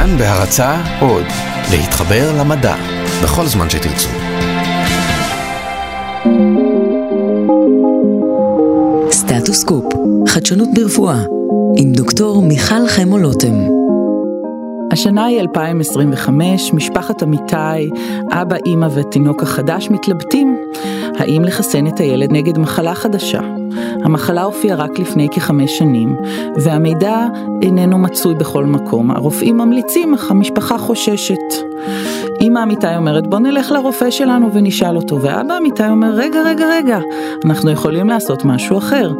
כאן בהרצה עוד, להתחבר למדע, בכל זמן שתרצו. סטטוס קופ, חדשנות ברפואה, עם דוקטור מיכל חמו לוטם. השנה היא 2025, משפחת אמיתי, אבא, אימא והתינוק החדש מתלבטים האם לחסן את הילד נגד מחלה חדשה. המחלה הופיעה רק לפני כחמש שנים, והמידע איננו מצוי בכל מקום. הרופאים ממליצים, אך המשפחה חוששת. אמא אמיתי אומרת בוא נלך לרופא שלנו ונשאל אותו, ואבא אמיתי אומר רגע רגע רגע, אנחנו יכולים לעשות משהו אחר.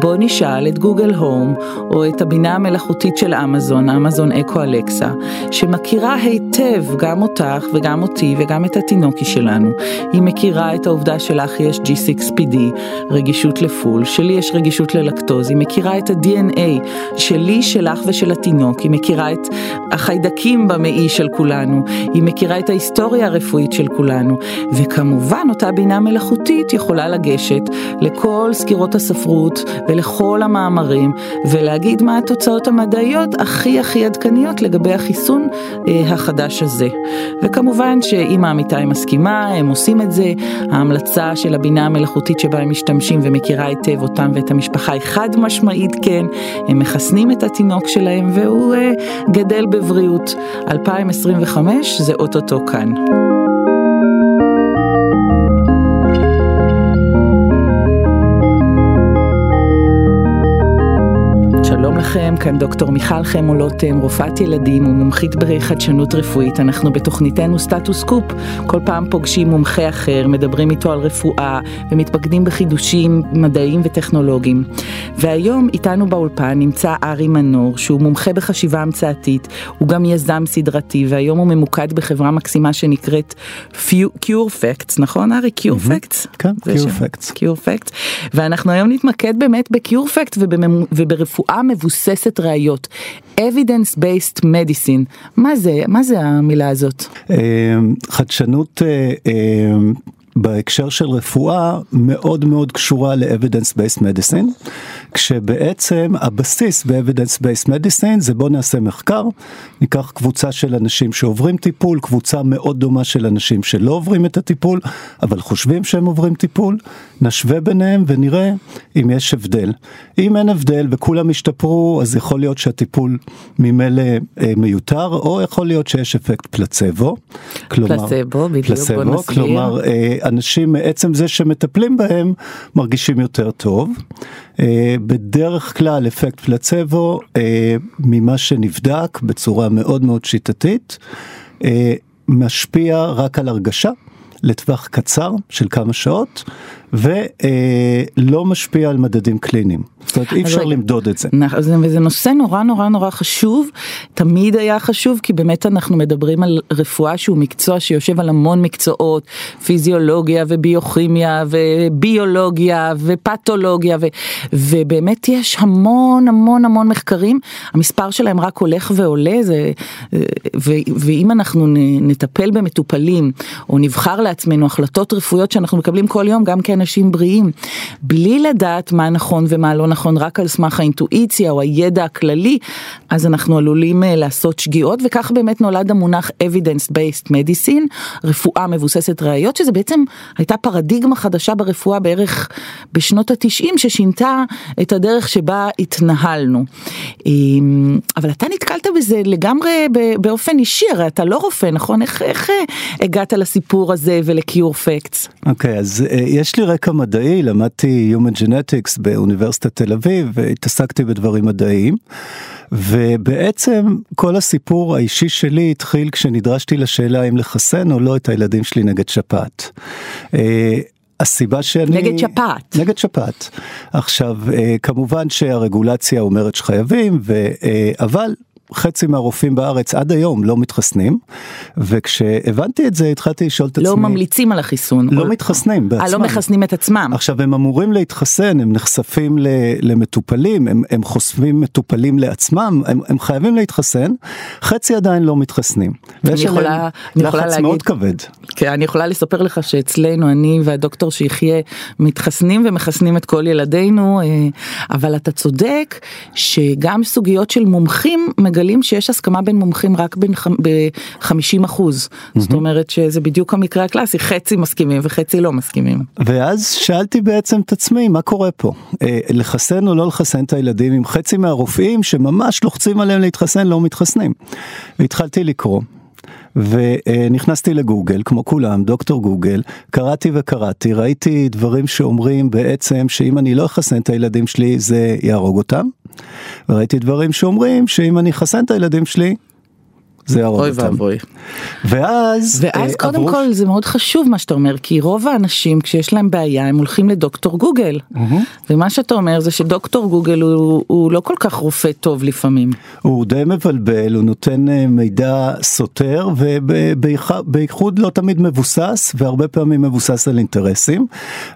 בוא נשאל את גוגל הום, או את הבינה המלאכותית של אמזון, אמזון אקו אלקסה, שמכירה היטב גם אותך וגם אותי וגם את התינוקי שלנו. היא מכירה את העובדה שלך יש G6PD, רגישות לפול, שלי יש רגישות ללקטוז, היא מכירה את ה-DNA שלי, שלך ושל התינוק, היא מכירה את החיידקים במעי של כולנו, היא מכירה את ההיסטוריה הרפואית של כולנו, וכמובן אותה בינה מלאכותית יכולה לגשת לכל סקירות הספרות ולכל המאמרים ולהגיד מה התוצאות המדעיות הכי הכי עדכניות לגבי החיסון אה, החדש הזה. וכמובן שאם העמיתה מסכימה, הם עושים את זה, ההמלצה של הבינה המלאכותית שבה הם משתמשים ומכירה היטב אותם ואת המשפחה היא חד משמעית כן, הם מחסנים את התינוק שלהם והוא אה, גדל בבריאות. 2025 זה אוטוטו כאן. לכם, כאן דוקטור מיכל חמו לוטם, רופאת ילדים ומומחית בחדשנות רפואית. אנחנו בתוכניתנו סטטוס קופ, כל פעם פוגשים מומחה אחר, מדברים איתו על רפואה ומתפקדים בחידושים מדעיים וטכנולוגיים. והיום איתנו באולפן נמצא ארי מנור, שהוא מומחה בחשיבה המצאתית, הוא גם יזם סדרתי, והיום הוא ממוקד בחברה מקסימה שנקראת Cure Facts, נכון ארי? Cure Facts? כן, Cure Facts. Cure Facts. ואנחנו היום נתמקד באמת ב-Cure Facts וברפואה מבוססת. מבוססת ראיות. evidence based medicine, מה זה, מה זה המילה הזאת? אה, חדשנות אה, אה, בהקשר של רפואה מאוד מאוד קשורה ל-evidence based medicine, כשבעצם הבסיס ב-evidence based medicine זה בוא נעשה מחקר, ניקח קבוצה של אנשים שעוברים טיפול, קבוצה מאוד דומה של אנשים שלא עוברים את הטיפול, אבל חושבים שהם עוברים טיפול, נשווה ביניהם ונראה אם יש הבדל. אם אין הבדל וכולם השתפרו, אז יכול להיות שהטיפול ממילא אה, מיותר, או יכול להיות שיש אפקט פלצבו. כלומר, פלצבו, בדיוק, פלצבו, בוא נסביר. כלומר, אה, אנשים מעצם זה שמטפלים בהם מרגישים יותר טוב. אה, בדרך כלל אפקט פלצבו אה, ממה שנבדק בצורה מאוד מאוד שיטתית אה, משפיע רק על הרגשה לטווח קצר של כמה שעות ולא משפיע על מדדים קליניים. זאת אומרת אי אפשר למדוד את זה. וזה נושא נורא נורא נורא חשוב, תמיד היה חשוב כי באמת אנחנו מדברים על רפואה שהוא מקצוע שיושב על המון מקצועות, פיזיולוגיה וביוכימיה וביולוגיה ופתולוגיה ו, ובאמת יש המון המון המון מחקרים, המספר שלהם רק הולך ועולה זה, ו, ואם אנחנו נטפל במטופלים או נבחר לעצמנו החלטות רפואיות שאנחנו מקבלים כל יום גם כאנשים בריאים, בלי לדעת מה נכון ומה לא נכון. רק על סמך האינטואיציה או הידע הכללי, אז אנחנו עלולים אה, לעשות שגיאות, וכך באמת נולד המונח evidence based medicine, רפואה מבוססת ראיות, שזה בעצם הייתה פרדיגמה חדשה ברפואה בערך בשנות התשעים, ששינתה את הדרך שבה התנהלנו. אמ, אבל אתה נתקלת בזה לגמרי באופן אישי, הרי אתה לא רופא, נכון? איך, איך אה, הגעת לסיפור הזה ולקיור פקטס? אוקיי, okay, אז uh, יש לי רקע מדעי, למדתי Human Genetics באוניברסיטת תל אביב והתעסקתי בדברים מדעיים. ובעצם כל הסיפור האישי שלי התחיל כשנדרשתי לשאלה אם לחסן או לא את הילדים שלי נגד שפעת. אה, הסיבה שאני... נגד שפעת. נגד שפעת. עכשיו, אה, כמובן שהרגולציה אומרת שחייבים, ו... אה, אבל חצי מהרופאים בארץ עד היום לא מתחסנים, וכשהבנתי את זה התחלתי לשאול את לא עצמי... לא ממליצים על החיסון. לא או... מתחסנים בעצמם. 아, לא מחסנים את עצמם. עכשיו הם אמורים להתחסן, הם נחשפים למטופלים, הם, הם חושפים מטופלים לעצמם, הם, הם חייבים להתחסן, חצי עדיין לא מתחסנים. ויש עליהם לחץ להגיד, מאוד כבד. כן, אני יכולה לספר לך שאצלנו, אני והדוקטור שיחיה מתחסנים ומחסנים את כל ילדינו, אה, אבל אתה צודק שגם סוגיות של מומחים מגלים שיש הסכמה בין מומחים רק ב-50 אחוז. Mm-hmm. זאת אומרת שזה בדיוק המקרה הקלאסי, חצי מסכימים וחצי לא מסכימים. ואז שאלתי בעצם את עצמי, מה קורה פה? אה, לחסן או לא לחסן את הילדים אם חצי מהרופאים שממש לוחצים עליהם להתחסן לא מתחסנים. והתחלתי לקרוא. ונכנסתי לגוגל, כמו כולם, דוקטור גוגל, קראתי וקראתי, ראיתי דברים שאומרים בעצם שאם אני לא אחסן את הילדים שלי זה יהרוג אותם, וראיתי דברים שאומרים שאם אני אחסן את הילדים שלי זה יהרוג אותם. אוי ואבוי. ואז, ואז אה, קודם עברו- כל זה מאוד חשוב מה שאתה אומר, כי רוב האנשים כשיש להם בעיה הם הולכים לדוקטור גוגל. ומה שאתה אומר זה שדוקטור גוגל הוא, הוא לא כל כך רופא טוב לפעמים. הוא די מבלבל, הוא נותן אה, מידע סותר ובייחוד לא תמיד מבוסס והרבה פעמים מבוסס על אינטרסים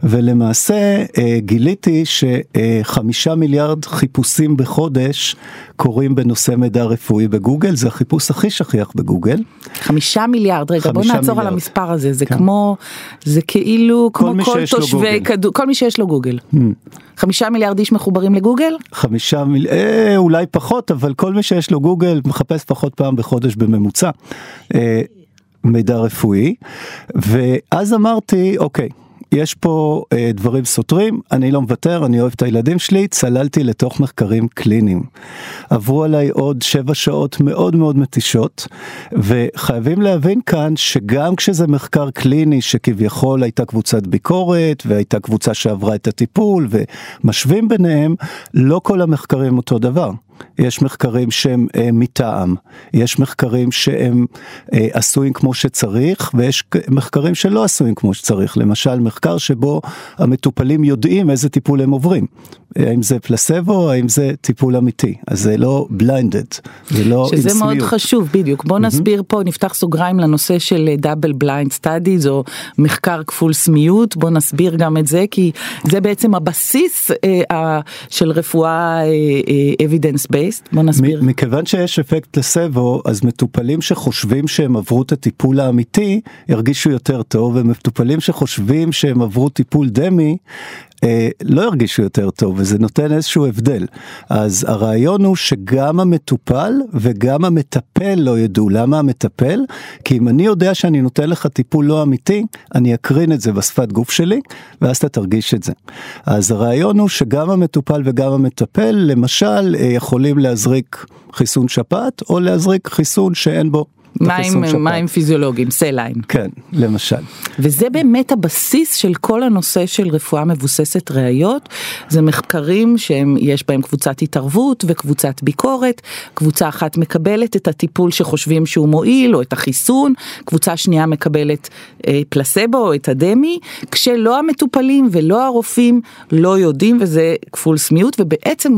ולמעשה אה, גיליתי שחמישה מיליארד חיפושים בחודש קורים בנושא מידע רפואי בגוגל, זה החיפוש הכי שכיח בגוגל. חמישה מיליארד, רגע בוא נעצור על מיליארד. המספר הזה, זה כן. כמו, זה כאילו כמו כל שיש לו תושבי. Hmm. כדור, כל מי שיש לו גוגל. חמישה מיליארד איש מחוברים לגוגל? חמישה מיל... אה, אולי פחות, אבל כל מי שיש לו גוגל מחפש פחות פעם בחודש בממוצע אה, מידע רפואי. ואז אמרתי, אוקיי, יש פה אה, דברים סותרים, אני לא מוותר, אני אוהב את הילדים שלי, צללתי לתוך מחקרים קליניים. עברו עליי עוד שבע שעות מאוד מאוד מתישות, וחייבים להבין כאן שגם כשזה מחקר קליני שכביכול הייתה קבוצת ביקורת והייתה קבוצה שעברה את הטיפול ומשווים ביניהם, לא כל המחקרים אותו דבר. יש מחקרים שהם אה, מטעם, יש מחקרים שהם אה, עשויים כמו שצריך ויש מחקרים שלא עשויים כמו שצריך, למשל מחקר שבו המטופלים יודעים איזה טיפול הם עוברים, אה, האם זה פלסבו, האם זה טיפול אמיתי, אז זה לא blinded, זה לא עם שזה מאוד. חשוב, בדיוק. בוא נסביר פה, נפתח סוגריים לנושא של double blind studies או מחקר כפול סמיות, בוא נסביר גם את זה, כי זה בעצם הבסיס אה, ה- של רפואה אה, אה, evidence based, בוא נסביר. מכיוון שיש אפקט פלסבו, אז מטופלים שחושבים שהם עברו את הטיפול האמיתי, ירגישו יותר טוב, ומטופלים שחושבים שהם עברו טיפול דמי, אה, לא ירגישו יותר טוב, וזה נותן איזשהו הבדל. אז הרעיון הוא שגם המטופל וגם המטפל לא ידעו. למה המטפל? כי אם אני יודע שאני נותן לך טיפול לא אמיתי, אני אקרין את זה בשפת גוף שלי, ואז אתה תרגיש את זה. אז הרעיון הוא שגם המטופל וגם המטפל, למשל, אה, יכולים להזריק חיסון שפעת, או להזריק חיסון שאין בו. מים. מים פיזיולוגיים, סליין. כן, למשל. וזה באמת הבסיס של כל הנושא של רפואה מבוססת ראיות. זה מחקרים שיש בהם קבוצת התערבות וקבוצת ביקורת. קבוצה אחת מקבלת את הטיפול שחושבים שהוא מועיל או את החיסון, קבוצה שנייה מקבלת אה, פלסבו או את הדמי, כשלא המטופלים ולא הרופאים לא יודעים וזה כפול סמיות ובעצם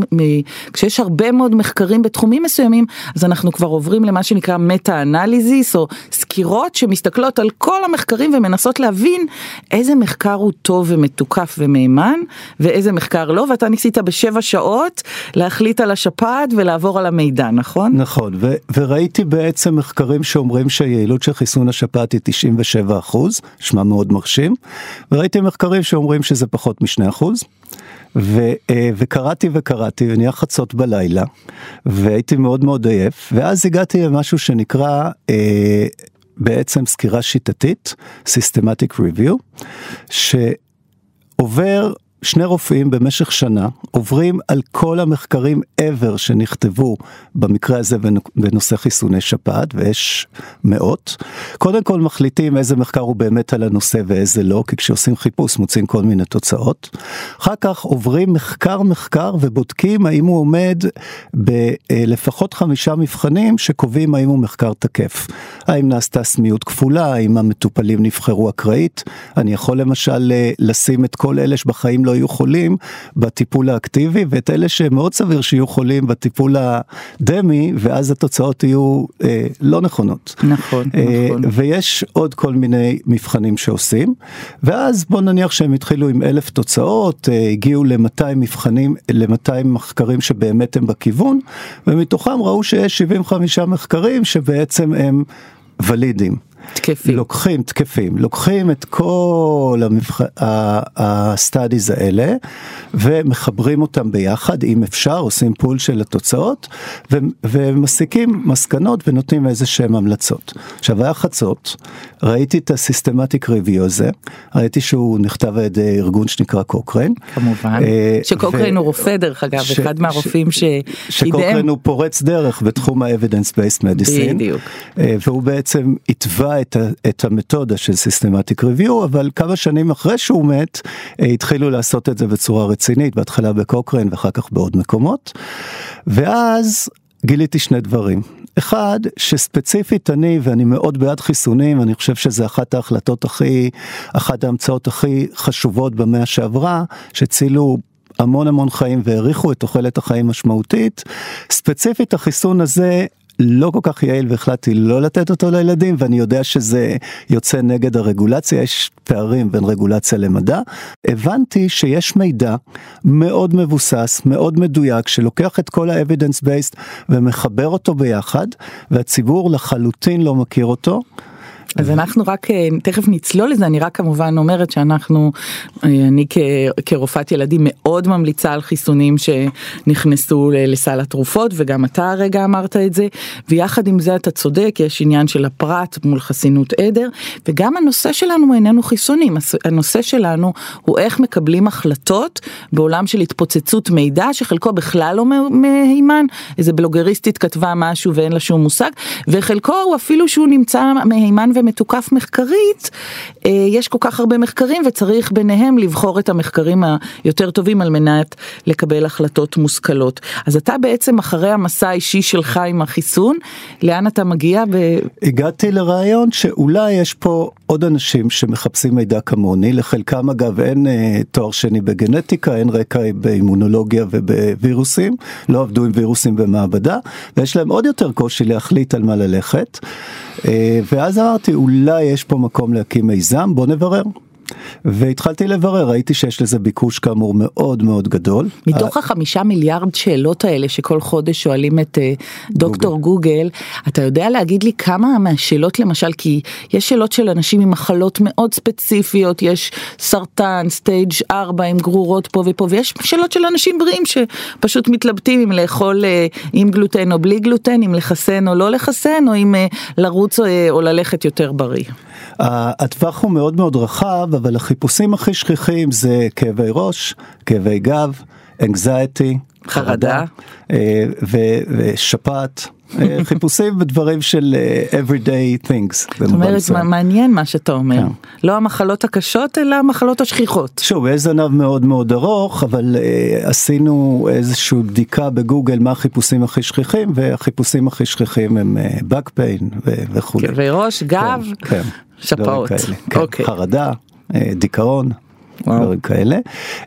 כשיש הרבה מאוד מחקרים בתחומים מסוימים אז אנחנו כבר עוברים למה שנקרא מטה אנליזיס או סקירות שמסתכלות על כל המחקרים ומנסות להבין איזה מחקר הוא טוב ומתוקף ומהימן ואיזה מחקר לא ואתה ניסית בשבע שעות להחליט על השפעת ולעבור על המידע נכון? נכון, ו- וראיתי בעצם מחקרים שאומרים שהיעילות של חיסון השפעת היא 97 אחוז, שמע מאוד מרשים, וראיתי מחקרים שאומרים שזה פחות מ-2 אחוז. ו- אה, וקראתי וקראתי ונהיה חצות בלילה והייתי מאוד מאוד עייף ואז הגעתי למשהו שנקרא אה, בעצם סקירה שיטתית, Systematic Review, שעובר שני רופאים במשך שנה עוברים על כל המחקרים ever שנכתבו במקרה הזה בנושא חיסוני שפעת ויש מאות. קודם כל מחליטים איזה מחקר הוא באמת על הנושא ואיזה לא כי כשעושים חיפוש מוצאים כל מיני תוצאות. אחר כך עוברים מחקר מחקר ובודקים האם הוא עומד בלפחות חמישה מבחנים שקובעים האם הוא מחקר תקף. האם נעשתה סמיות כפולה, האם המטופלים נבחרו אקראית. אני יכול למשל אה, לשים את כל אלה שבחיים לא יהיו חולים בטיפול האקטיבי ואת אלה שמאוד סביר שיהיו חולים בטיפול הדמי ואז התוצאות יהיו אה, לא נכונות. נכון, אה, נכון. ויש עוד כל מיני מבחנים שעושים ואז בוא נניח שהם התחילו עם אלף תוצאות אה, הגיעו ל-200 מבחנים ל-200 מחקרים שבאמת הם בכיוון ומתוכם ראו שיש 75 מחקרים שבעצם הם ולידים. תקפים. לוקחים תקפים, לוקחים את כל המבח... ה studies האלה ומחברים אותם ביחד, אם אפשר, עושים pool של התוצאות ו... ומסיקים מסקנות ונותנים איזה שהם המלצות. עכשיו היה חצות, ראיתי את ה systematic review הזה, ראיתי שהוא נכתב על ידי ארגון שנקרא קוקרן. כמובן, אה, שקוקרן ו- הוא רופא דרך אגב, ש- אחד מהרופאים ש-. שקוקרן הוא פורץ דרך בתחום ה-evidence based medicine. בדיוק. אה, והוא בעצם התווה את, את המתודה של systematic review, אבל כמה שנים אחרי שהוא מת, אה, התחילו לעשות את זה בצורה רצינית, בהתחלה בקוקרן ואחר כך בעוד מקומות. ואז גיליתי שני דברים. אחד, שספציפית אני, ואני מאוד בעד חיסונים, אני חושב שזה אחת ההחלטות הכי, אחת ההמצאות הכי חשובות במאה שעברה, שהצילו המון המון חיים והאריכו את תוחלת החיים משמעותית. ספציפית החיסון הזה לא כל כך יעיל והחלטתי לא לתת אותו לילדים ואני יודע שזה יוצא נגד הרגולציה, יש פערים בין רגולציה למדע. הבנתי שיש מידע מאוד מבוסס, מאוד מדויק, שלוקח את כל ה-evidence based ומחבר אותו ביחד והציבור לחלוטין לא מכיר אותו. אז אנחנו רק אה, תכף נצלול לזה אני רק כמובן אומרת שאנחנו אה, אני כ- כרופאת ילדים מאוד ממליצה על חיסונים שנכנסו לסל התרופות וגם אתה הרגע אמרת את זה ויחד עם זה אתה צודק יש עניין של הפרט מול חסינות עדר וגם הנושא שלנו איננו חיסונים הנושא שלנו הוא איך מקבלים החלטות בעולם של התפוצצות מידע שחלקו בכלל לא מה- מהימן איזה בלוגריסטית כתבה משהו ואין לה שום מושג וחלקו הוא אפילו שהוא נמצא מהימן ומתוקף מחקרית אה, יש כל כך הרבה מחקרים וצריך ביניהם לבחור את המחקרים היותר טובים על מנת לקבל החלטות מושכלות אז אתה בעצם אחרי המסע האישי שלך עם החיסון לאן אתה מגיע ב... הגעתי לרעיון שאולי יש פה עוד אנשים שמחפשים מידע כמוני, לחלקם אגב אין אה, תואר שני בגנטיקה, אין רקע באימונולוגיה ובווירוסים, לא עבדו עם וירוסים במעבדה, ויש להם עוד יותר קושי להחליט על מה ללכת. אה, ואז אמרתי, אולי יש פה מקום להקים מיזם, בוא נברר. והתחלתי לברר, ראיתי שיש לזה ביקוש כאמור מאוד מאוד גדול. מתוך החמישה מיליארד שאלות האלה שכל חודש שואלים את אה, דוקטור גוגל, אתה יודע להגיד לי כמה מהשאלות למשל, כי יש שאלות של אנשים עם מחלות מאוד ספציפיות, יש סרטן, סטייג' 4 עם גרורות פה ופה, ויש שאלות של אנשים בריאים שפשוט מתלבטים אם לאכול אה, עם גלוטן או בלי גלוטן, אם לחסן או לא לחסן, או אם אה, לרוץ אה, או ללכת יותר בריא. הטווח הוא מאוד מאוד רחב, אבל החיפושים הכי שכיחים זה כאבי ראש, כאבי גב, anxiety, חרדה. אה, ושפעת, אה, חיפושים בדברים של אה, everyday things. זאת אומרת, מה- מעניין מה שאתה אומר. כן. לא המחלות הקשות, אלא המחלות השכיחות. שוב, יש זנב מאוד מאוד ארוך, אבל uh, עשינו איזושהי בדיקה בגוגל מה החיפושים הכי שכיחים, והחיפושים הכי שכיחים הם uh, back pain ו- וכולי. כאבי ראש, גב, כן, כן. שפעות. כן, אוקיי. חרדה, אה, דיכאון, וואו. דברים כאלה.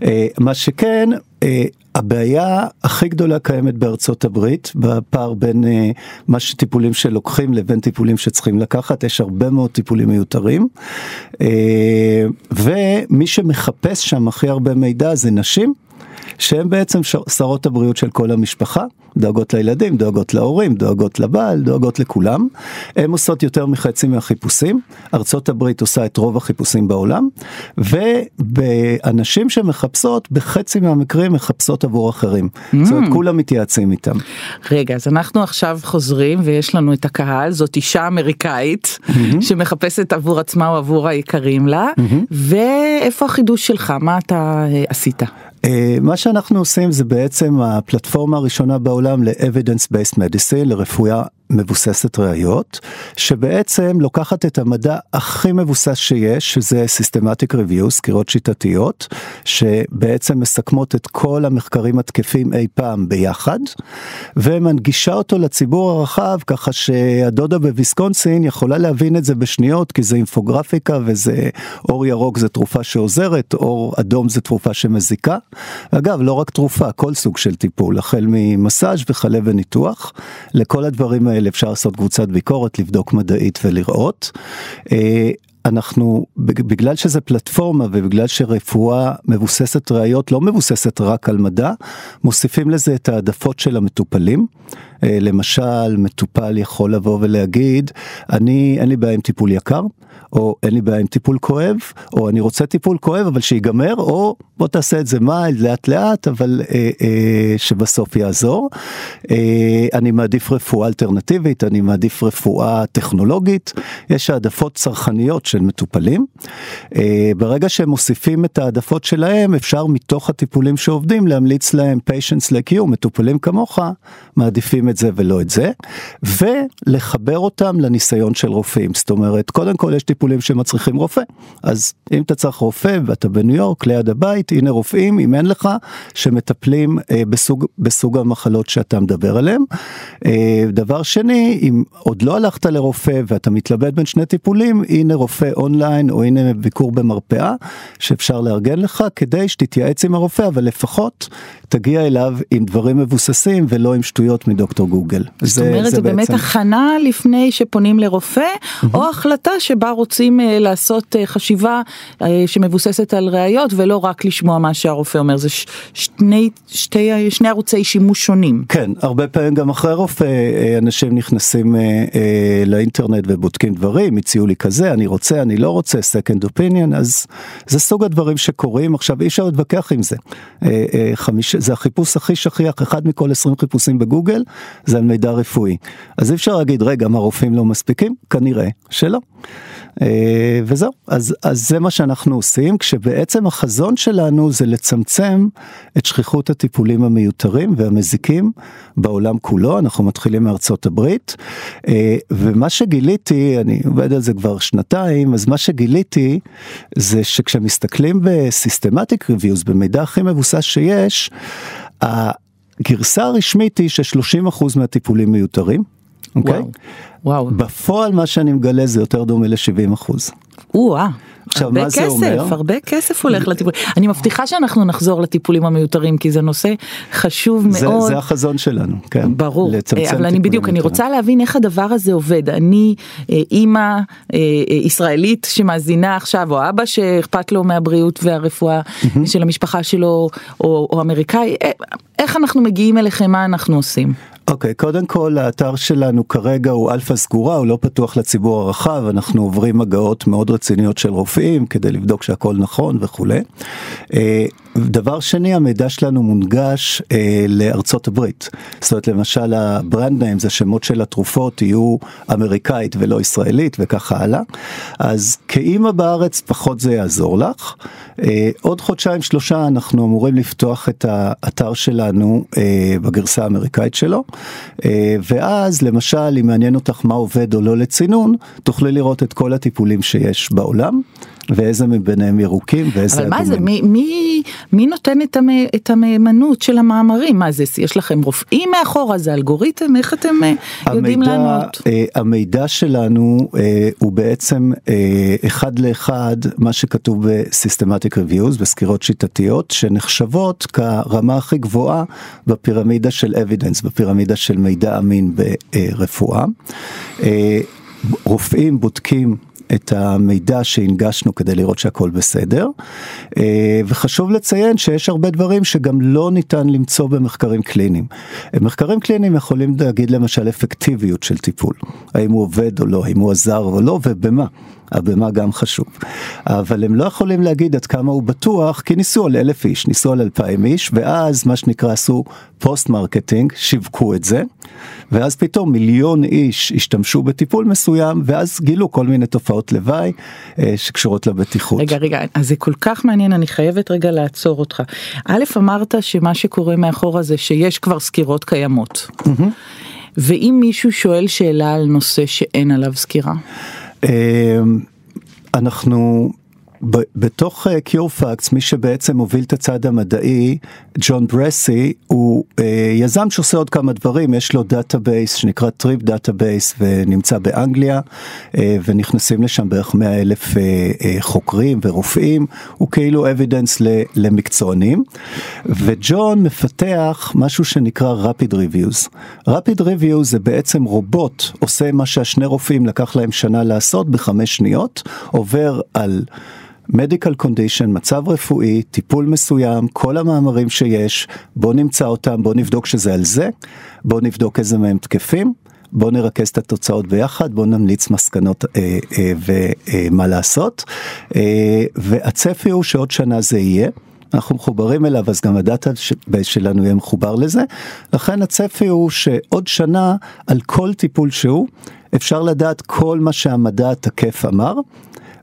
אה, מה שכן, אה, הבעיה הכי גדולה קיימת בארצות הברית, בפער בין אה, מה שטיפולים שלוקחים לבין טיפולים שצריכים לקחת, יש הרבה מאוד טיפולים מיותרים. אה, ומי שמחפש שם הכי הרבה מידע זה נשים. שהן בעצם שרות הבריאות של כל המשפחה, דואגות לילדים, דואגות להורים, דואגות לבעל, דואגות לכולם. הן עושות יותר מחצי מהחיפושים, ארצות הברית עושה את רוב החיפושים בעולם, ובאנשים שמחפשות, בחצי מהמקרים מחפשות עבור אחרים. זאת אומרת, כולם מתייעצים איתם. רגע, אז אנחנו עכשיו חוזרים ויש לנו את הקהל, זאת אישה אמריקאית שמחפשת עבור עצמה או עבור היקרים לה, ואיפה החידוש שלך? מה אתה אה, עשית? אה, מה שאנחנו עושים זה בעצם הפלטפורמה הראשונה בעולם ל-evidence based medicine, לרפואה מבוססת ראיות, שבעצם לוקחת את המדע הכי מבוסס שיש, שזה systematic review, סקירות שיטתיות, שבעצם מסכמות את כל המחקרים התקפים אי פעם ביחד, ומנגישה אותו לציבור הרחב, ככה שהדודה בוויסקונסין יכולה להבין את זה בשניות, כי זה אינפוגרפיקה וזה אור ירוק זה תרופה שעוזרת, אור אדום זה תרופה שמזיקה. אגב, לא רק תרופה, כל סוג של טיפול, החל ממסאז' וכלה וניתוח, לכל הדברים האלה אפשר לעשות קבוצת ביקורת, לבדוק מדעית ולראות. אה, אנחנו, בגלל שזה פלטפורמה ובגלל שרפואה מבוססת ראיות לא מבוססת רק על מדע, מוסיפים לזה את העדפות של המטופלים. אה, למשל, מטופל יכול לבוא ולהגיד, אני, אין לי בעיה עם טיפול יקר. או אין לי בעיה עם טיפול כואב, או אני רוצה טיפול כואב אבל שיגמר, או בוא תעשה את זה מיילד לאט לאט, אבל אה, אה, שבסוף יעזור. אה, אני מעדיף רפואה אלטרנטיבית, אני מעדיף רפואה טכנולוגית, יש העדפות צרכניות של מטופלים. אה, ברגע שהם מוסיפים את העדפות שלהם, אפשר מתוך הטיפולים שעובדים להמליץ להם patients like you, מטופלים כמוך, מעדיפים את זה ולא את זה, ולחבר אותם לניסיון של רופאים. זאת אומרת, קודם כל יש טיפולים שמצריכים רופא. אז אם אתה צריך רופא ואתה בניו יורק ליד הבית, הנה רופאים, אם אין לך, שמטפלים אה, בסוג, בסוג המחלות שאתה מדבר עליהם. אה, דבר שני, אם עוד לא הלכת לרופא ואתה מתלבט בין שני טיפולים, הנה רופא אונליין או הנה ביקור במרפאה שאפשר לארגן לך כדי שתתייעץ עם הרופא, אבל לפחות תגיע אליו עם דברים מבוססים ולא עם שטויות מדוקטור גוגל. זאת אומרת, זה, זה באמת בעצם... הכנה לפני שפונים לרופא, mm-hmm. או החלטה שבה רוצים uh, לעשות uh, חשיבה uh, שמבוססת על ראיות ולא רק לשמוע מה שהרופא אומר, זה ש- שני, שתי, שני ערוצי שימוש שונים. כן, הרבה פעמים גם אחרי רופא אנשים נכנסים uh, uh, לאינטרנט ובודקים דברים, הציעו לי כזה, אני רוצה, אני לא רוצה, second opinion, אז זה סוג הדברים שקורים, עכשיו אי אפשר להתווכח עם זה. חמיש... זה החיפוש הכי שכיח, אחד מכל 20 חיפושים בגוגל, זה על מידע רפואי. אז אי אפשר להגיד, רגע, מה רופאים לא מספיקים? כנראה שלא. אה, וזהו, אז, אז זה מה שאנחנו עושים, כשבעצם החזון שלנו זה לצמצם את שכיחות הטיפולים המיותרים והמזיקים בעולם כולו, אנחנו מתחילים מארצות הברית, אה, ומה שגיליתי, אני עובד על זה כבר שנתיים, אז מה שגיליתי זה שכשמסתכלים בסיסטמטיק ריוויוז, במידע הכי מבוסס שיש, הגרסה הרשמית היא ש-30% מהטיפולים מיותרים. אוקיי? וואו, וואו. בפועל מה שאני מגלה זה יותר דומה ל-70 אחוז. או-אה. עכשיו מה זה אומר? הרבה כסף, הרבה כסף הולך לטיפול. אני מבטיחה שאנחנו נחזור לטיפולים המיותרים כי זה נושא חשוב זה, מאוד. זה החזון שלנו, כן. ברור, אבל אני בדיוק, אני רוצה להבין איך הדבר הזה עובד. אני אה, אימא אה, אה, ישראלית שמאזינה עכשיו, או אבא שאכפת לו מהבריאות והרפואה של המשפחה שלו, או, או אמריקאי, איך אנחנו מגיעים אליכם, מה אנחנו עושים? אוקיי, okay, קודם כל האתר שלנו כרגע הוא אלפא סגורה, הוא לא פתוח לציבור הרחב, אנחנו עוברים הגהות מאוד רציניות של רופאים כדי לבדוק שהכל נכון וכולי. דבר שני, המידע שלנו מונגש אה, לארצות הברית. זאת אומרת, למשל ה brand name, זה שמות של התרופות יהיו אמריקאית ולא ישראלית וככה הלאה. אז כאימא בארץ פחות זה יעזור לך. אה, עוד חודשיים שלושה אנחנו אמורים לפתוח את האתר שלנו אה, בגרסה האמריקאית שלו. אה, ואז למשל, אם מעניין אותך מה עובד או לא לצינון, תוכלי לראות את כל הטיפולים שיש בעולם. ואיזה מביניהם ירוקים ואיזה אדומים. אבל מה זה, מי, מי, מי נותן את, המ, את המהימנות של המאמרים? מה זה, יש לכם רופאים מאחורה, זה אלגוריתם? איך אתם אה, יודעים המידע, לענות? אה, המידע שלנו אה, הוא בעצם אה, אחד לאחד מה שכתוב ב-Systematic Reviews, בסקירות שיטתיות, שנחשבות כרמה הכי גבוהה בפירמידה של evidence, בפירמידה של מידע אמין ברפואה. אה, רופאים בודקים את המידע שהנגשנו כדי לראות שהכל בסדר. אה, וחשוב לציין שיש הרבה דברים שגם לא ניתן למצוא במחקרים קליניים. מחקרים קליניים יכולים להגיד למשל אפקטיביות של טיפול, האם הוא עובד או לא, האם הוא עזר או לא ובמה. הבמה גם חשוב. אבל הם לא יכולים להגיד עד כמה הוא בטוח, כי ניסו על אלף איש, ניסו על אלפיים איש, ואז מה שנקרא עשו post marketing, שיווקו את זה, ואז פתאום מיליון איש השתמשו בטיפול מסוים, ואז גילו כל מיני תופעות לוואי אה, שקשורות לבטיחות. רגע, רגע, אז זה כל כך מעניין, אני חייבת רגע לעצור אותך. א', אמרת שמה שקורה מאחורה זה שיש כבר סקירות קיימות. Mm-hmm. ואם מישהו שואל שאלה על נושא שאין עליו סקירה? אמ, אנחנו בתוך קיורפקס, מי שבעצם מוביל את הצד המדעי, ג'ון ברסי, הוא uh, יזם שעושה עוד כמה דברים, יש לו database שנקרא Trip Database ונמצא באנגליה, uh, ונכנסים לשם בערך 100 אלף חוקרים ורופאים, הוא כאילו evidence למקצוענים, וג'ון מפתח משהו שנקרא rapid reviews. rapid reviews זה בעצם רובוט עושה מה שהשני רופאים לקח להם שנה לעשות בחמש שניות, עובר על medical condition, מצב רפואי, טיפול מסוים, כל המאמרים שיש, בוא נמצא אותם, בוא נבדוק שזה על זה, בוא נבדוק איזה מהם תקפים, בוא נרכז את התוצאות ביחד, בוא נמליץ מסקנות אה, אה, ומה אה, לעשות, אה, והצפי הוא שעוד שנה זה יהיה. אנחנו מחוברים אליו אז גם הדאטה שלנו יהיה מחובר לזה, לכן הצפי הוא שעוד שנה על כל טיפול שהוא אפשר לדעת כל מה שהמדע התקף אמר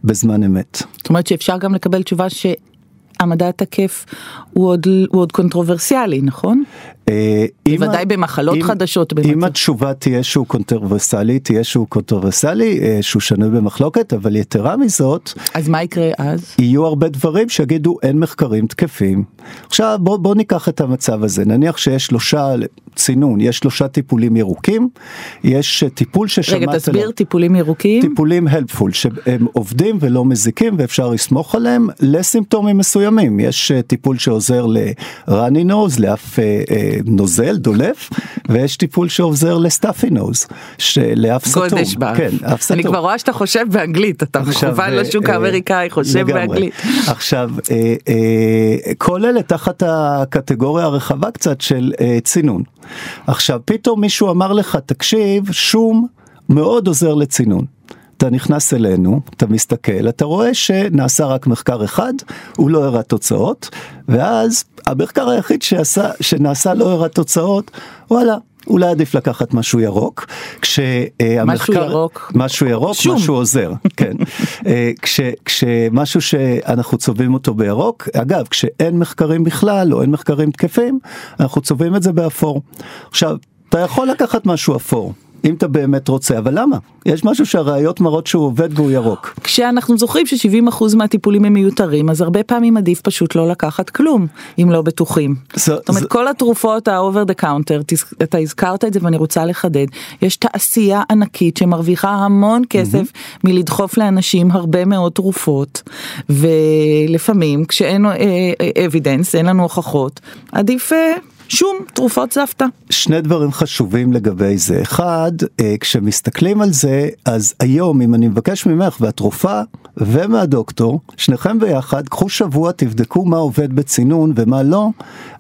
בזמן אמת. זאת אומרת שאפשר גם לקבל תשובה שהמדע התקף הוא עוד, הוא עוד קונטרוברסיאלי, נכון? אה, בוודאי במחלות אם, חדשות. במצב. אם התשובה תהיה שהוא controversial, תהיה שהוא controversial, אה, שהוא שנוי במחלוקת, אבל יתרה מזאת, אז מה יקרה אז? יהיו הרבה דברים שיגידו אין מחקרים תקפים. עכשיו בוא, בוא ניקח את המצב הזה, נניח שיש שלושה, צינון, יש שלושה טיפולים ירוקים, יש אה, טיפול ששמעת רגע תסביר עליו, טיפולים ירוקים. טיפולים helpful, שהם עובדים ולא מזיקים ואפשר לסמוך עליהם לסימפטומים מסוימים, יש טיפול שעוזר ל-runny nose, לאף נוזל, דולף, ויש טיפול שעוזר לסטאפי נוז, לאף סתום. גולדש בר. כן, אף סתום. אני כבר רואה שאתה חושב באנגלית, אתה מכוון לשוק אה, האמריקאי, חושב. באנגלית. עכשיו, אה, אה, כל אלה תחת הקטגוריה הרחבה קצת של אה, צינון. עכשיו, פתאום מישהו אמר לך, תקשיב, שום מאוד עוזר לצינון. אתה נכנס אלינו, אתה מסתכל, אתה רואה שנעשה רק מחקר אחד, הוא לא הראה תוצאות, ואז המחקר היחיד שעשה, שנעשה לא הראה תוצאות, וואלה, אולי עדיף לקחת משהו ירוק, כשהמחקר, משהו ירוק, משהו ירוק, שום. משהו עוזר, כן, אה, כש, כשמשהו שאנחנו צובעים אותו בירוק, אגב, כשאין מחקרים בכלל או אין מחקרים תקפים, אנחנו צובעים את זה באפור. עכשיו, אתה יכול לקחת משהו אפור, אם אתה באמת רוצה, אבל למה? יש משהו שהראיות מראות שהוא עובד והוא ירוק. כשאנחנו זוכרים ש-70% מהטיפולים הם מיותרים, אז הרבה פעמים עדיף פשוט לא לקחת כלום, אם לא בטוחים. זאת אומרת, זה... כל התרופות ה-over the counter, אתה הזכרת את זה ואני רוצה לחדד, יש תעשייה ענקית שמרוויחה המון כסף mm-hmm. מלדחוף לאנשים הרבה מאוד תרופות, ולפעמים כשאין evidence, אה, אין לנו הוכחות, עדיף... שום תרופות סבתא. שני דברים חשובים לגבי זה. אחד, אה, כשמסתכלים על זה, אז היום אם אני מבקש ממך והתרופה ומהדוקטור, שניכם ביחד, קחו שבוע, תבדקו מה עובד בצינון ומה לא,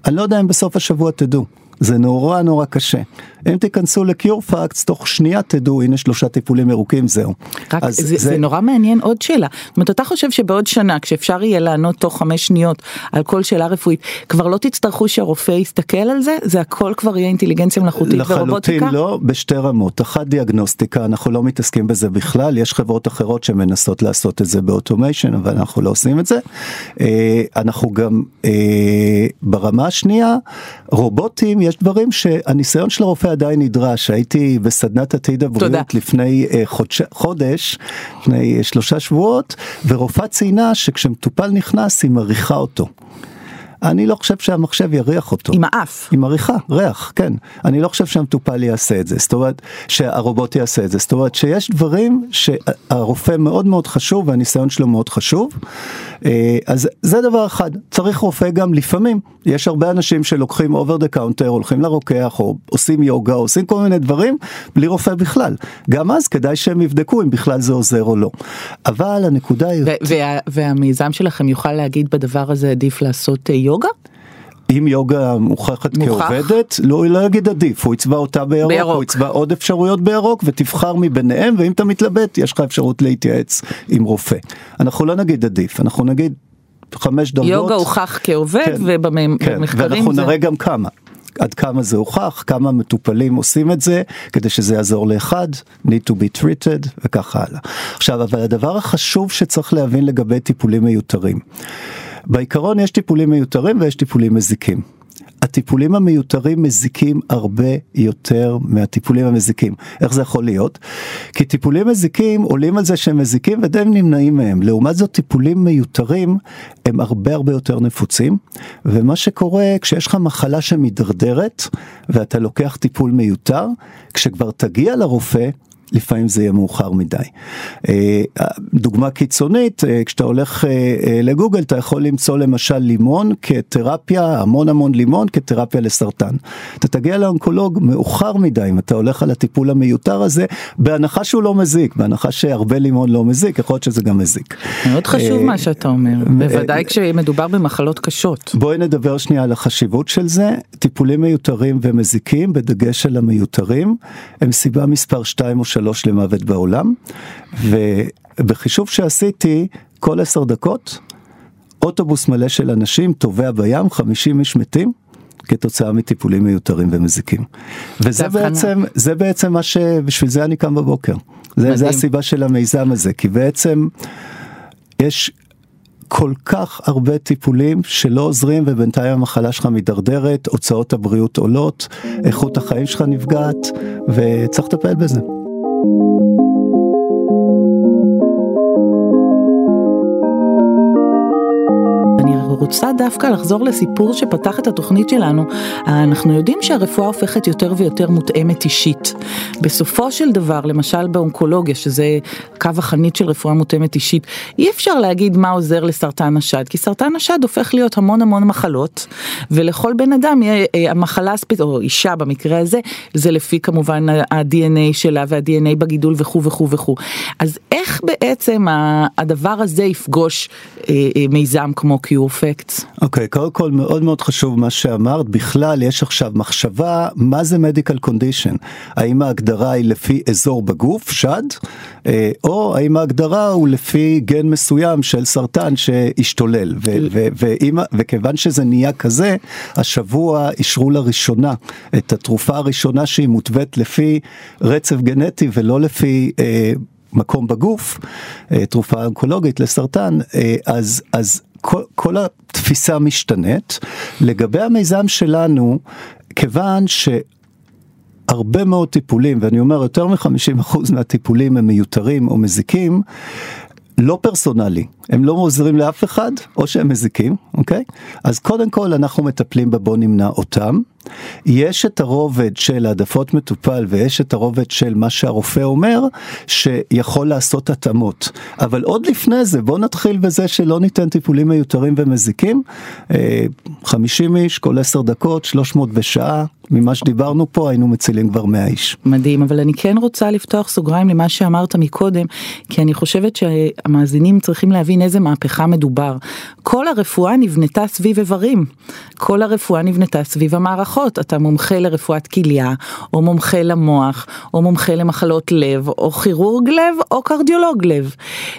אני לא יודע אם בסוף השבוע תדעו. זה נורא נורא קשה. אם תיכנסו ל CureFacts, תוך שנייה תדעו, הנה שלושה טיפולים ירוקים, זהו. רק זה, זה... זה נורא מעניין עוד שאלה. זאת אומרת, אתה חושב שבעוד שנה, כשאפשר יהיה לענות תוך חמש שניות על כל שאלה רפואית, כבר לא תצטרכו שהרופא יסתכל על זה? זה הכל כבר יהיה אינטליגנציה מלאכותית ורובוטיקה? לחלוטין לא, בשתי רמות. אחת דיאגנוסטיקה, אנחנו לא מתעסקים בזה בכלל, יש חברות אחרות שמנסות לעשות את זה באוטומיישן, אבל אנחנו לא עושים את זה. אה, אנחנו גם אה, ברמה השנייה, רובוטים, יש דברים שהניסיון של הרופא עדיין נדרש, הייתי בסדנת עתיד הבריאות תודה. לפני uh, חודש, חודש, לפני אה, שלושה שבועות, ורופאה ציינה שכשמטופל נכנס היא מריחה אותו. אני לא חושב שהמחשב יריח אותו. עם האף. עם הריח, ריח, כן. אני לא חושב שהמטופל יעשה את זה, זאת אומרת, שהרובוט יעשה את זה. זאת אומרת שיש דברים שהרופא מאוד מאוד חשוב והניסיון שלו מאוד חשוב. אה, אז זה דבר אחד, צריך רופא גם לפעמים. יש הרבה אנשים שלוקחים over the counter, הולכים לרוקח או עושים יוגה, או עושים כל מיני דברים בלי רופא בכלל. גם אז כדאי שהם יבדקו אם בכלל זה עוזר או לא. אבל הנקודה היא... וה, והמיזם שלכם יוכל להגיד בדבר הזה עדיף לעשות יוגה? יוגה? אם יוגה מוכחת מוכח. כעובדת, לא, לא יגיד עדיף, הוא יצבע אותה בירוק, בירוק, הוא יצבע עוד אפשרויות בירוק ותבחר מביניהם, ואם אתה מתלבט, יש לך אפשרות להתייעץ עם רופא. אנחנו לא נגיד עדיף, אנחנו נגיד חמש דרגות. יוגה הוכח כעובד, כן, ובמחקרים כן, ואנחנו זה... נראה גם כמה. עד כמה זה הוכח, כמה מטופלים עושים את זה, כדי שזה יעזור לאחד, need to be treated וכך הלאה. עכשיו, אבל הדבר החשוב שצריך להבין לגבי טיפולים מיותרים. בעיקרון יש טיפולים מיותרים ויש טיפולים מזיקים. הטיפולים המיותרים מזיקים הרבה יותר מהטיפולים המזיקים. איך זה יכול להיות? כי טיפולים מזיקים עולים על זה שהם מזיקים ודי נמנעים מהם. לעומת זאת טיפולים מיותרים הם הרבה הרבה יותר נפוצים, ומה שקורה כשיש לך מחלה שמידרדרת ואתה לוקח טיפול מיותר, כשכבר תגיע לרופא לפעמים זה יהיה מאוחר מדי. אה, דוגמה קיצונית, אה, כשאתה הולך אה, לגוגל אתה יכול למצוא למשל לימון כתרפיה, המון המון לימון כתרפיה לסרטן. אתה תגיע לאונקולוג מאוחר מדי אם אתה הולך על הטיפול המיותר הזה, בהנחה שהוא לא מזיק, בהנחה שהרבה לימון לא מזיק, יכול להיות שזה גם מזיק. מאוד חשוב מה שאתה אומר, בוודאי כשמדובר במחלות קשות. בואי נדבר שנייה על החשיבות של זה, טיפולים מיותרים ומזיקים, בדגש על המיותרים, הם סיבה מספר 2 או 3 למוות בעולם, ובחישוב שעשיתי, כל 10 דקות, אוטובוס מלא של אנשים טובע בים, 50 איש מתים. כתוצאה מטיפולים מיותרים ומזיקים. וזה בעצם, זה בעצם מה שבשביל זה אני קם בבוקר. זה, זה הסיבה של המיזם הזה, כי בעצם יש כל כך הרבה טיפולים שלא עוזרים ובינתיים המחלה שלך מידרדרת, הוצאות הבריאות עולות, איכות החיים שלך נפגעת וצריך לטפל בזה. thank you רוצה דווקא לחזור לסיפור שפתח את התוכנית שלנו. אנחנו יודעים שהרפואה הופכת יותר ויותר מותאמת אישית. בסופו של דבר, למשל באונקולוגיה, שזה קו החנית של רפואה מותאמת אישית, אי אפשר להגיד מה עוזר לסרטן השד, כי סרטן השד הופך להיות המון המון מחלות, ולכל בן אדם אה, המחלה הספציפית, או אישה במקרה הזה, זה לפי כמובן ה-DNA שלה וה-DNA בגידול וכו' וכו' וכו'. אז איך בעצם הדבר הזה יפגוש אה, אה, מיזם כמו קיורפק? אפקט. אוקיי, okay, קודם כל מאוד מאוד חשוב מה שאמרת, בכלל יש עכשיו מחשבה מה זה מדיקל קונדישן, האם ההגדרה היא לפי אזור בגוף, שד, אה, או האם ההגדרה הוא לפי גן מסוים של סרטן שהשתולל, וכיוון שזה נהיה כזה, השבוע אישרו לראשונה את התרופה הראשונה שהיא מותווית לפי רצף גנטי ולא לפי... אה, מקום בגוף, אה, תרופה אונקולוגית לסרטן, אז, אז כל, כל התפיסה משתנית. לגבי המיזם שלנו, כיוון ש... הרבה מאוד טיפולים, ואני אומר יותר מ-50% מהטיפולים הם מיותרים או מזיקים, לא פרסונלי, הם לא עוזרים לאף אחד, או שהם מזיקים, אוקיי? אז קודם כל אנחנו מטפלים בבוא נמנע אותם. יש את הרובד של העדפות מטופל ויש את הרובד של מה שהרופא אומר שיכול לעשות התאמות. אבל עוד לפני זה בוא נתחיל בזה שלא ניתן טיפולים מיותרים ומזיקים. 50 אה, איש כל 10 דקות, 300 בשעה, ממה שדיברנו פה היינו מצילים כבר 100 איש. מדהים, אבל אני כן רוצה לפתוח סוגריים למה שאמרת מקודם, כי אני חושבת שהמאזינים צריכים להבין איזה מהפכה מדובר. כל הרפואה נבנתה סביב איברים, כל הרפואה נבנתה סביב המערכות, אתה מומחה לרפואת כליה, או מומחה למוח, או מומחה למחלות לב, או כירורג לב, או קרדיולוג לב.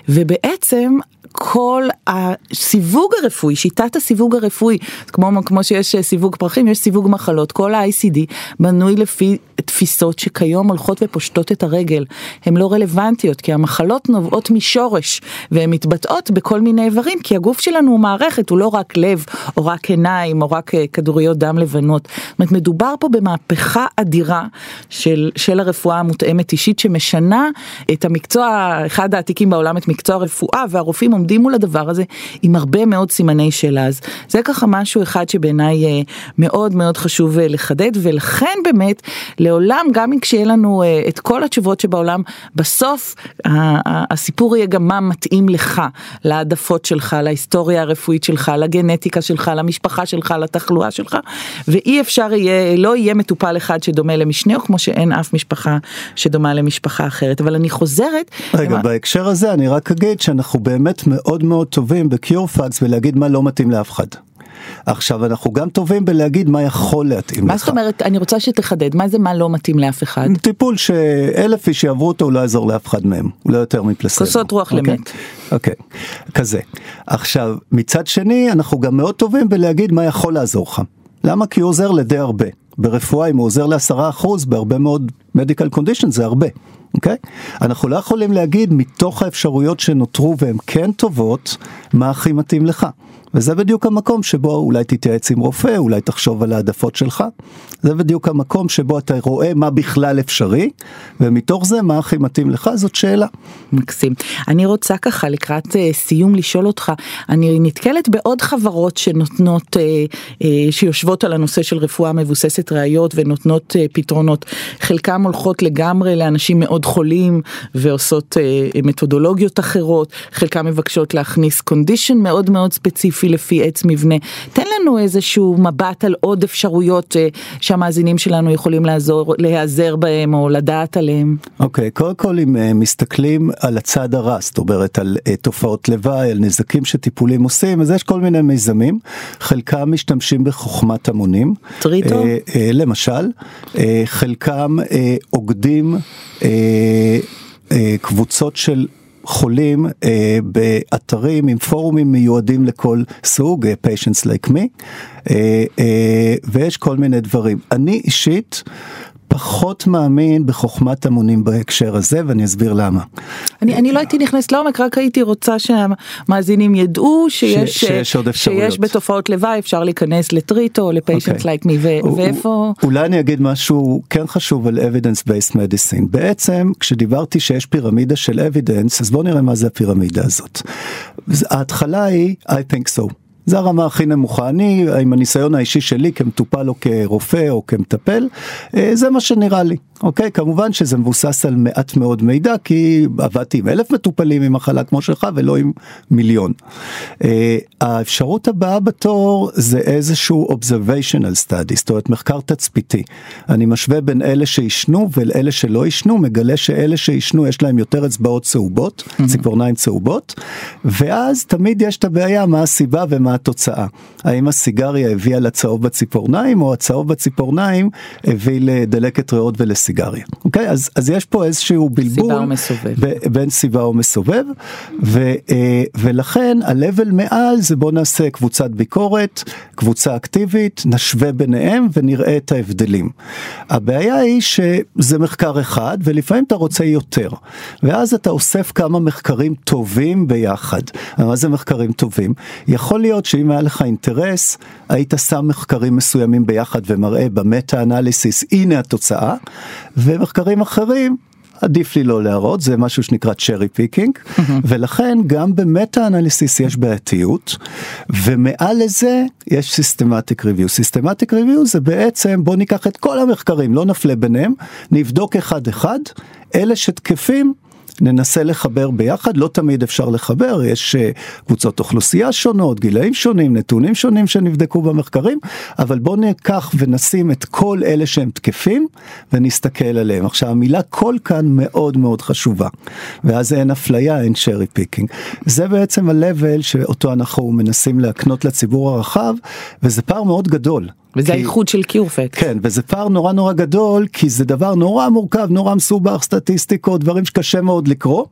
ובעצם כל הסיווג הרפואי, שיטת הסיווג הרפואי, כמו, כמו שיש סיווג פרחים, יש סיווג מחלות, כל ה-ICD בנוי לפי תפיסות שכיום הולכות ופושטות את הרגל. הן לא רלוונטיות, כי המחלות נובעות משורש, והן מתבטאות בכל מיני איברים, כי הגוף שלנו הוא מערכת, הוא לא רק לב, או רק עיניים, או רק אה, כדוריות דם לבנות. זאת אומרת, מדובר פה במהפכה אדירה של, של הרפואה המותאמת אישית, שמשנה את המקצוע, אחד העתיקים בעולם, את מקצוע הרפואה, והרופאים עומדים מול הדבר הזה עם הרבה מאוד סימני שאלה. אז זה ככה משהו אחד שבעיניי אה, מאוד מאוד חשוב אה, לחדד, ולכן באמת, לעולם, גם אם כשיהיה לנו אה, את כל התשובות שבעולם, בסוף הסיפור יהיה גם מה מתאים לך, להעדפות שלך, להיסטוריה הרפואית שלך, לגנטיקה שלך, למשפחה שלך, לתחלואה שלך, ואי אפשר יהיה, לא יהיה מטופל אחד שדומה למשנהו, כמו שאין אף משפחה שדומה למשפחה אחרת. אבל אני חוזרת... רגע, למה... בהקשר הזה אני רק אגיד שאנחנו באמת מאוד מאוד טובים בקיורפקס ולהגיד מה לא מתאים לאף אחד. עכשיו אנחנו גם טובים בלהגיד מה יכול להתאים מה לך. מה זאת אומרת, אני רוצה שתחדד, מה זה מה לא מתאים לאף אחד? טיפול שאלף איש יעברו אותו לא יעזור לאף אחד מהם, לא יותר מפלסבו. כוסות רוח okay? אוקיי? למת. אוקיי, okay. כזה. עכשיו, מצד שני אנחנו גם מאוד טובים בלהגיד מה יכול לעזור לך. למה? כי הוא עוזר לדי הרבה. ברפואה אם הוא עוזר לעשרה אחוז, בהרבה מאוד מדיקל קונדישן זה הרבה. אוקיי? Okay? אנחנו לא יכולים להגיד מתוך האפשרויות שנותרו והן כן טובות, מה הכי מתאים לך. וזה בדיוק המקום שבו אולי תתייעץ עם רופא, אולי תחשוב על העדפות שלך. זה בדיוק המקום שבו אתה רואה מה בכלל אפשרי, ומתוך זה מה הכי מתאים לך, זאת שאלה. מקסים. אני רוצה ככה לקראת uh, סיום לשאול אותך, אני נתקלת בעוד חברות שנותנות, uh, uh, שיושבות על הנושא של רפואה מבוססת ראיות ונותנות uh, פתרונות. חלקם הולכות לגמרי לאנשים מאוד חולים ועושות uh, מתודולוגיות אחרות, חלקם מבקשות להכניס קונדישן מאוד מאוד ספציפי לפי עץ מבנה. תן לנו איזשהו מבט על עוד אפשרויות uh, שהמאזינים שלנו יכולים לעזור, להיעזר בהם או לדעת עליהם. אוקיי, okay, קודם כל אם uh, מסתכלים על הצד הרע, זאת אומרת על uh, תופעות לוואי, על נזקים שטיפולים עושים, אז יש כל מיני מיזמים, חלקם משתמשים בחוכמת המונים. Treato? למשל, חלקם אוגדים אה, קבוצות של חולים אה, באתרים עם פורומים מיועדים לכל סוג, אה, PatientsLikeMe, אה, אה, ויש כל מיני דברים. אני אישית פחות מאמין בחוכמת המונים בהקשר הזה ואני אסביר למה. אני, אני לא הייתי נכנסת לעומק רק הייתי רוצה שהמאזינים ידעו שיש, ש, שיש, עוד שיש בתופעות לוואי אפשר להיכנס ל Treato ל PatientsLikeMe ואיפה. אולי אני אגיד משהו כן חשוב על evidence based medicine בעצם כשדיברתי שיש פירמידה של evidence אז בוא נראה מה זה הפירמידה הזאת. ההתחלה היא I think so. זה הרמה הכי נמוכה. אני, עם הניסיון האישי שלי כמטופל או כרופא או כמטפל, אה, זה מה שנראה לי. אוקיי? כמובן שזה מבוסס על מעט מאוד מידע, כי עבדתי עם אלף מטופלים עם מחלה כמו שלך ולא עם מיליון. Uh, האפשרות הבאה בתור זה איזשהו observational study, זאת אומרת מחקר תצפיתי. אני משווה בין אלה שעישנו ואלה שלא עישנו, מגלה שאלה שעישנו יש להם יותר אצבעות צהובות. ציפורניים צהובות, ואז תמיד יש את הבעיה מה הסיבה ומה התוצאה. האם הסיגריה הביאה לצהוב בציפורניים, או הצהוב בציפורניים הביא לדלקת ריאות ולסיגריה. סיגריה. אוקיי? אז, אז יש פה איזשהו בלבול ב, בין סיבה ומסובב, ו, אה, ולכן ה-level מעל זה בוא נעשה קבוצת ביקורת, קבוצה אקטיבית, נשווה ביניהם ונראה את ההבדלים. הבעיה היא שזה מחקר אחד ולפעמים אתה רוצה יותר, ואז אתה אוסף כמה מחקרים טובים ביחד. מה זה מחקרים טובים? יכול להיות שאם היה לך אינטרס, היית שם מחקרים מסוימים ביחד ומראה במטה אנליסיס הנה התוצאה, ומחקרים אחרים עדיף לי לא להראות, זה משהו שנקרא cherry picking, mm-hmm. ולכן גם ב meta analysis יש בעייתיות, ומעל לזה יש systematic review. systematic review זה בעצם בוא ניקח את כל המחקרים, לא נפלה ביניהם, נבדוק אחד אחד, אלה שתקפים ננסה לחבר ביחד, לא תמיד אפשר לחבר, יש אה, קבוצות אוכלוסייה שונות, גילאים שונים, נתונים שונים שנבדקו במחקרים, אבל בואו ניקח ונשים את כל אלה שהם תקפים ונסתכל עליהם. עכשיו המילה כל כאן מאוד מאוד חשובה, ואז אין אפליה, אין cherry picking. זה בעצם ה level שאותו אנחנו מנסים להקנות לציבור הרחב, וזה פער מאוד גדול. וזה האיחוד של CureFacts. כן, וזה פער נורא נורא גדול, כי זה דבר נורא מורכב, נורא מסובך, סטטיסטיקות, דברים שקשה מאוד לקרוא.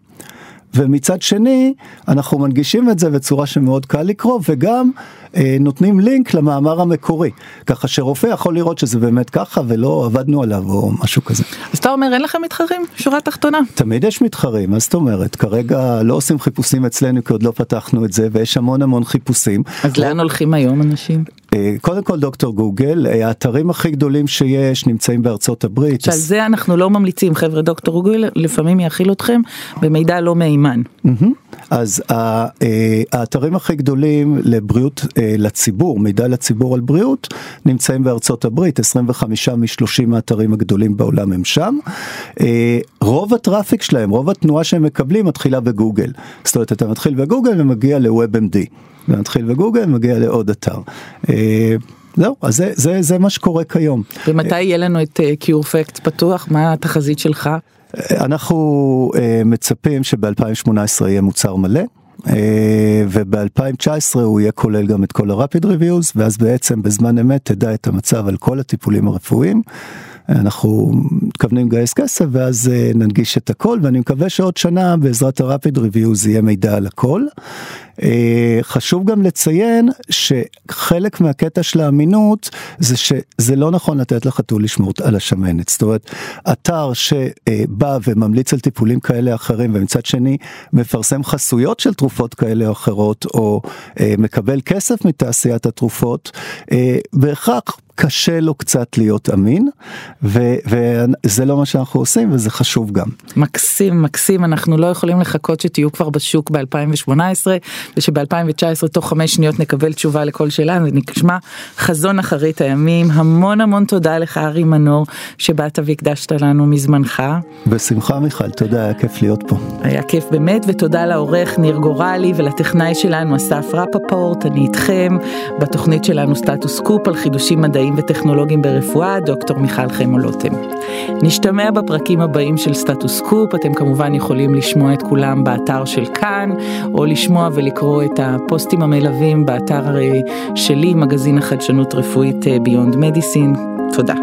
ומצד שני אנחנו מנגישים את זה בצורה שמאוד קל לקרוא וגם אה, נותנים לינק למאמר המקורי ככה שרופא יכול לראות שזה באמת ככה ולא עבדנו עליו או משהו כזה. אז אתה אומר אין לכם מתחרים שורה תחתונה. תמיד יש מתחרים מה זאת אומרת כרגע לא עושים חיפושים אצלנו כי עוד לא פתחנו את זה ויש המון המון חיפושים. אז לאן הולכים היום אנשים? אה, קודם כל דוקטור גוגל אה, האתרים הכי גדולים שיש נמצאים בארצות הברית. שעל זה אנחנו לא ממליצים חבר'ה דוקטור גוגל לפעמים יאכיל אתכם במידע לא מהימן. אז אה, האתרים הכי גדולים לבריאות לציבור מידע לציבור על בריאות נמצאים בארצות הברית 25 מ-30 האתרים הגדולים בעולם הם שם. רוב הטראפיק שלהם רוב התנועה שהם מקבלים מתחילה בגוגל זאת אומרת אתה מתחיל בגוגל ומגיע ל-WebMD. ומתחיל בגוגל מגיע לעוד אתר. אה, זהו, אז זה, זה, זה מה שקורה כיום. ומתי יהיה לנו את קיורפקט אה, פתוח? מה התחזית שלך? אה, אנחנו מצפים שב-2018 יהיה מוצר מלא. וב-2019 הוא יהיה כולל גם את כל ה-Rapid Reviews ואז בעצם בזמן אמת תדע את המצב על כל הטיפולים הרפואיים. אנחנו מתכוונים לגייס כסף ואז ננגיש את הכל ואני מקווה שעוד שנה בעזרת ה-Rapid Reviews יהיה מידע על הכל. אה, חשוב גם לציין שחלק מהקטע של האמינות זה שזה לא נכון לתת לחתול לשמור על השמנת. זאת אומרת, אתר שבא וממליץ על טיפולים כאלה או אחרים ומצד שני מפרסם חסויות של תרופות כאלה או אחרות או אה, מקבל כסף מתעשיית התרופות, בהכרח קשה לו קצת להיות אמין וזה לא מה שאנחנו עושים וזה חשוב גם. מקסים מקסים אנחנו לא יכולים לחכות שתהיו כבר בשוק ב2018 ושב2019 תוך חמש שניות נקבל תשובה לכל שאלה ונשמע חזון אחרית הימים המון המון תודה לך ארי מנור שבאת והקדשת לנו מזמנך. בשמחה מיכל תודה היה כיף להיות פה. היה כיף באמת ותודה לעורך ניר גורלי ולטכנאי שלנו אסף רפפורט אני איתכם בתוכנית שלנו סטטוס קופ על חידושים מדעיים. וטכנולוגיים ברפואה, דוקטור מיכל חמו-לוטם. נשתמע בפרקים הבאים של סטטוס קופ, אתם כמובן יכולים לשמוע את כולם באתר של כאן, או לשמוע ולקרוא את הפוסטים המלווים באתר שלי, מגזין החדשנות רפואית ביונד מדיסין. תודה.